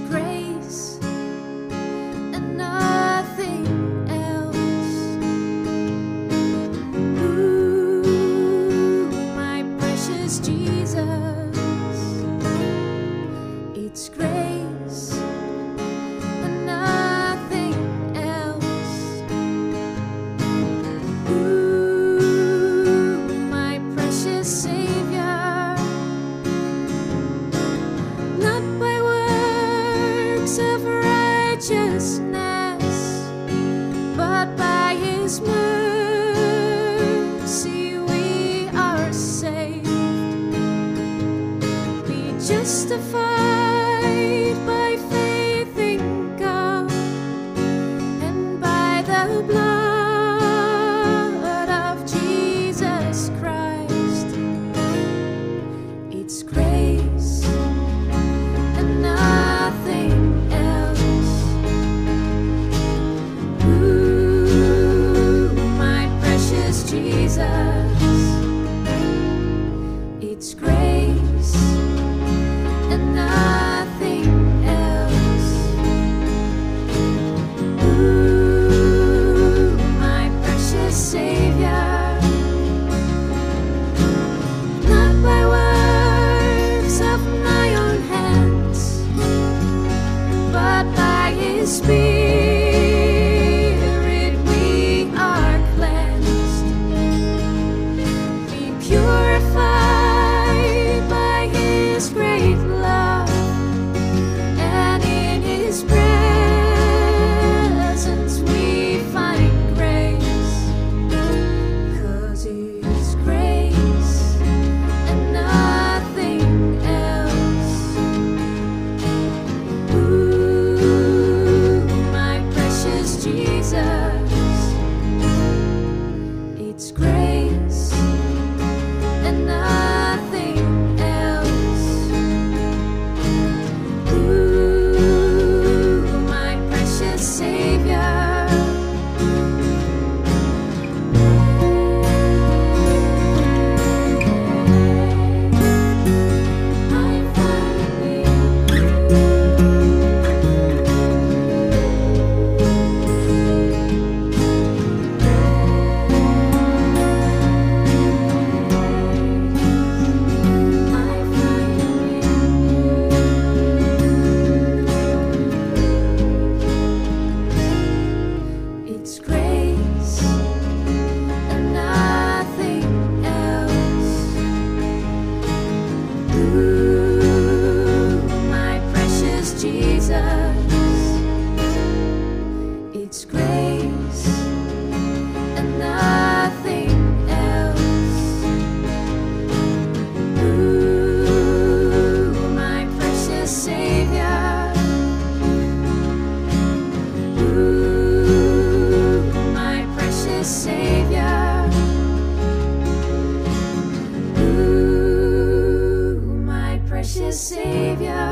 grace. Savior.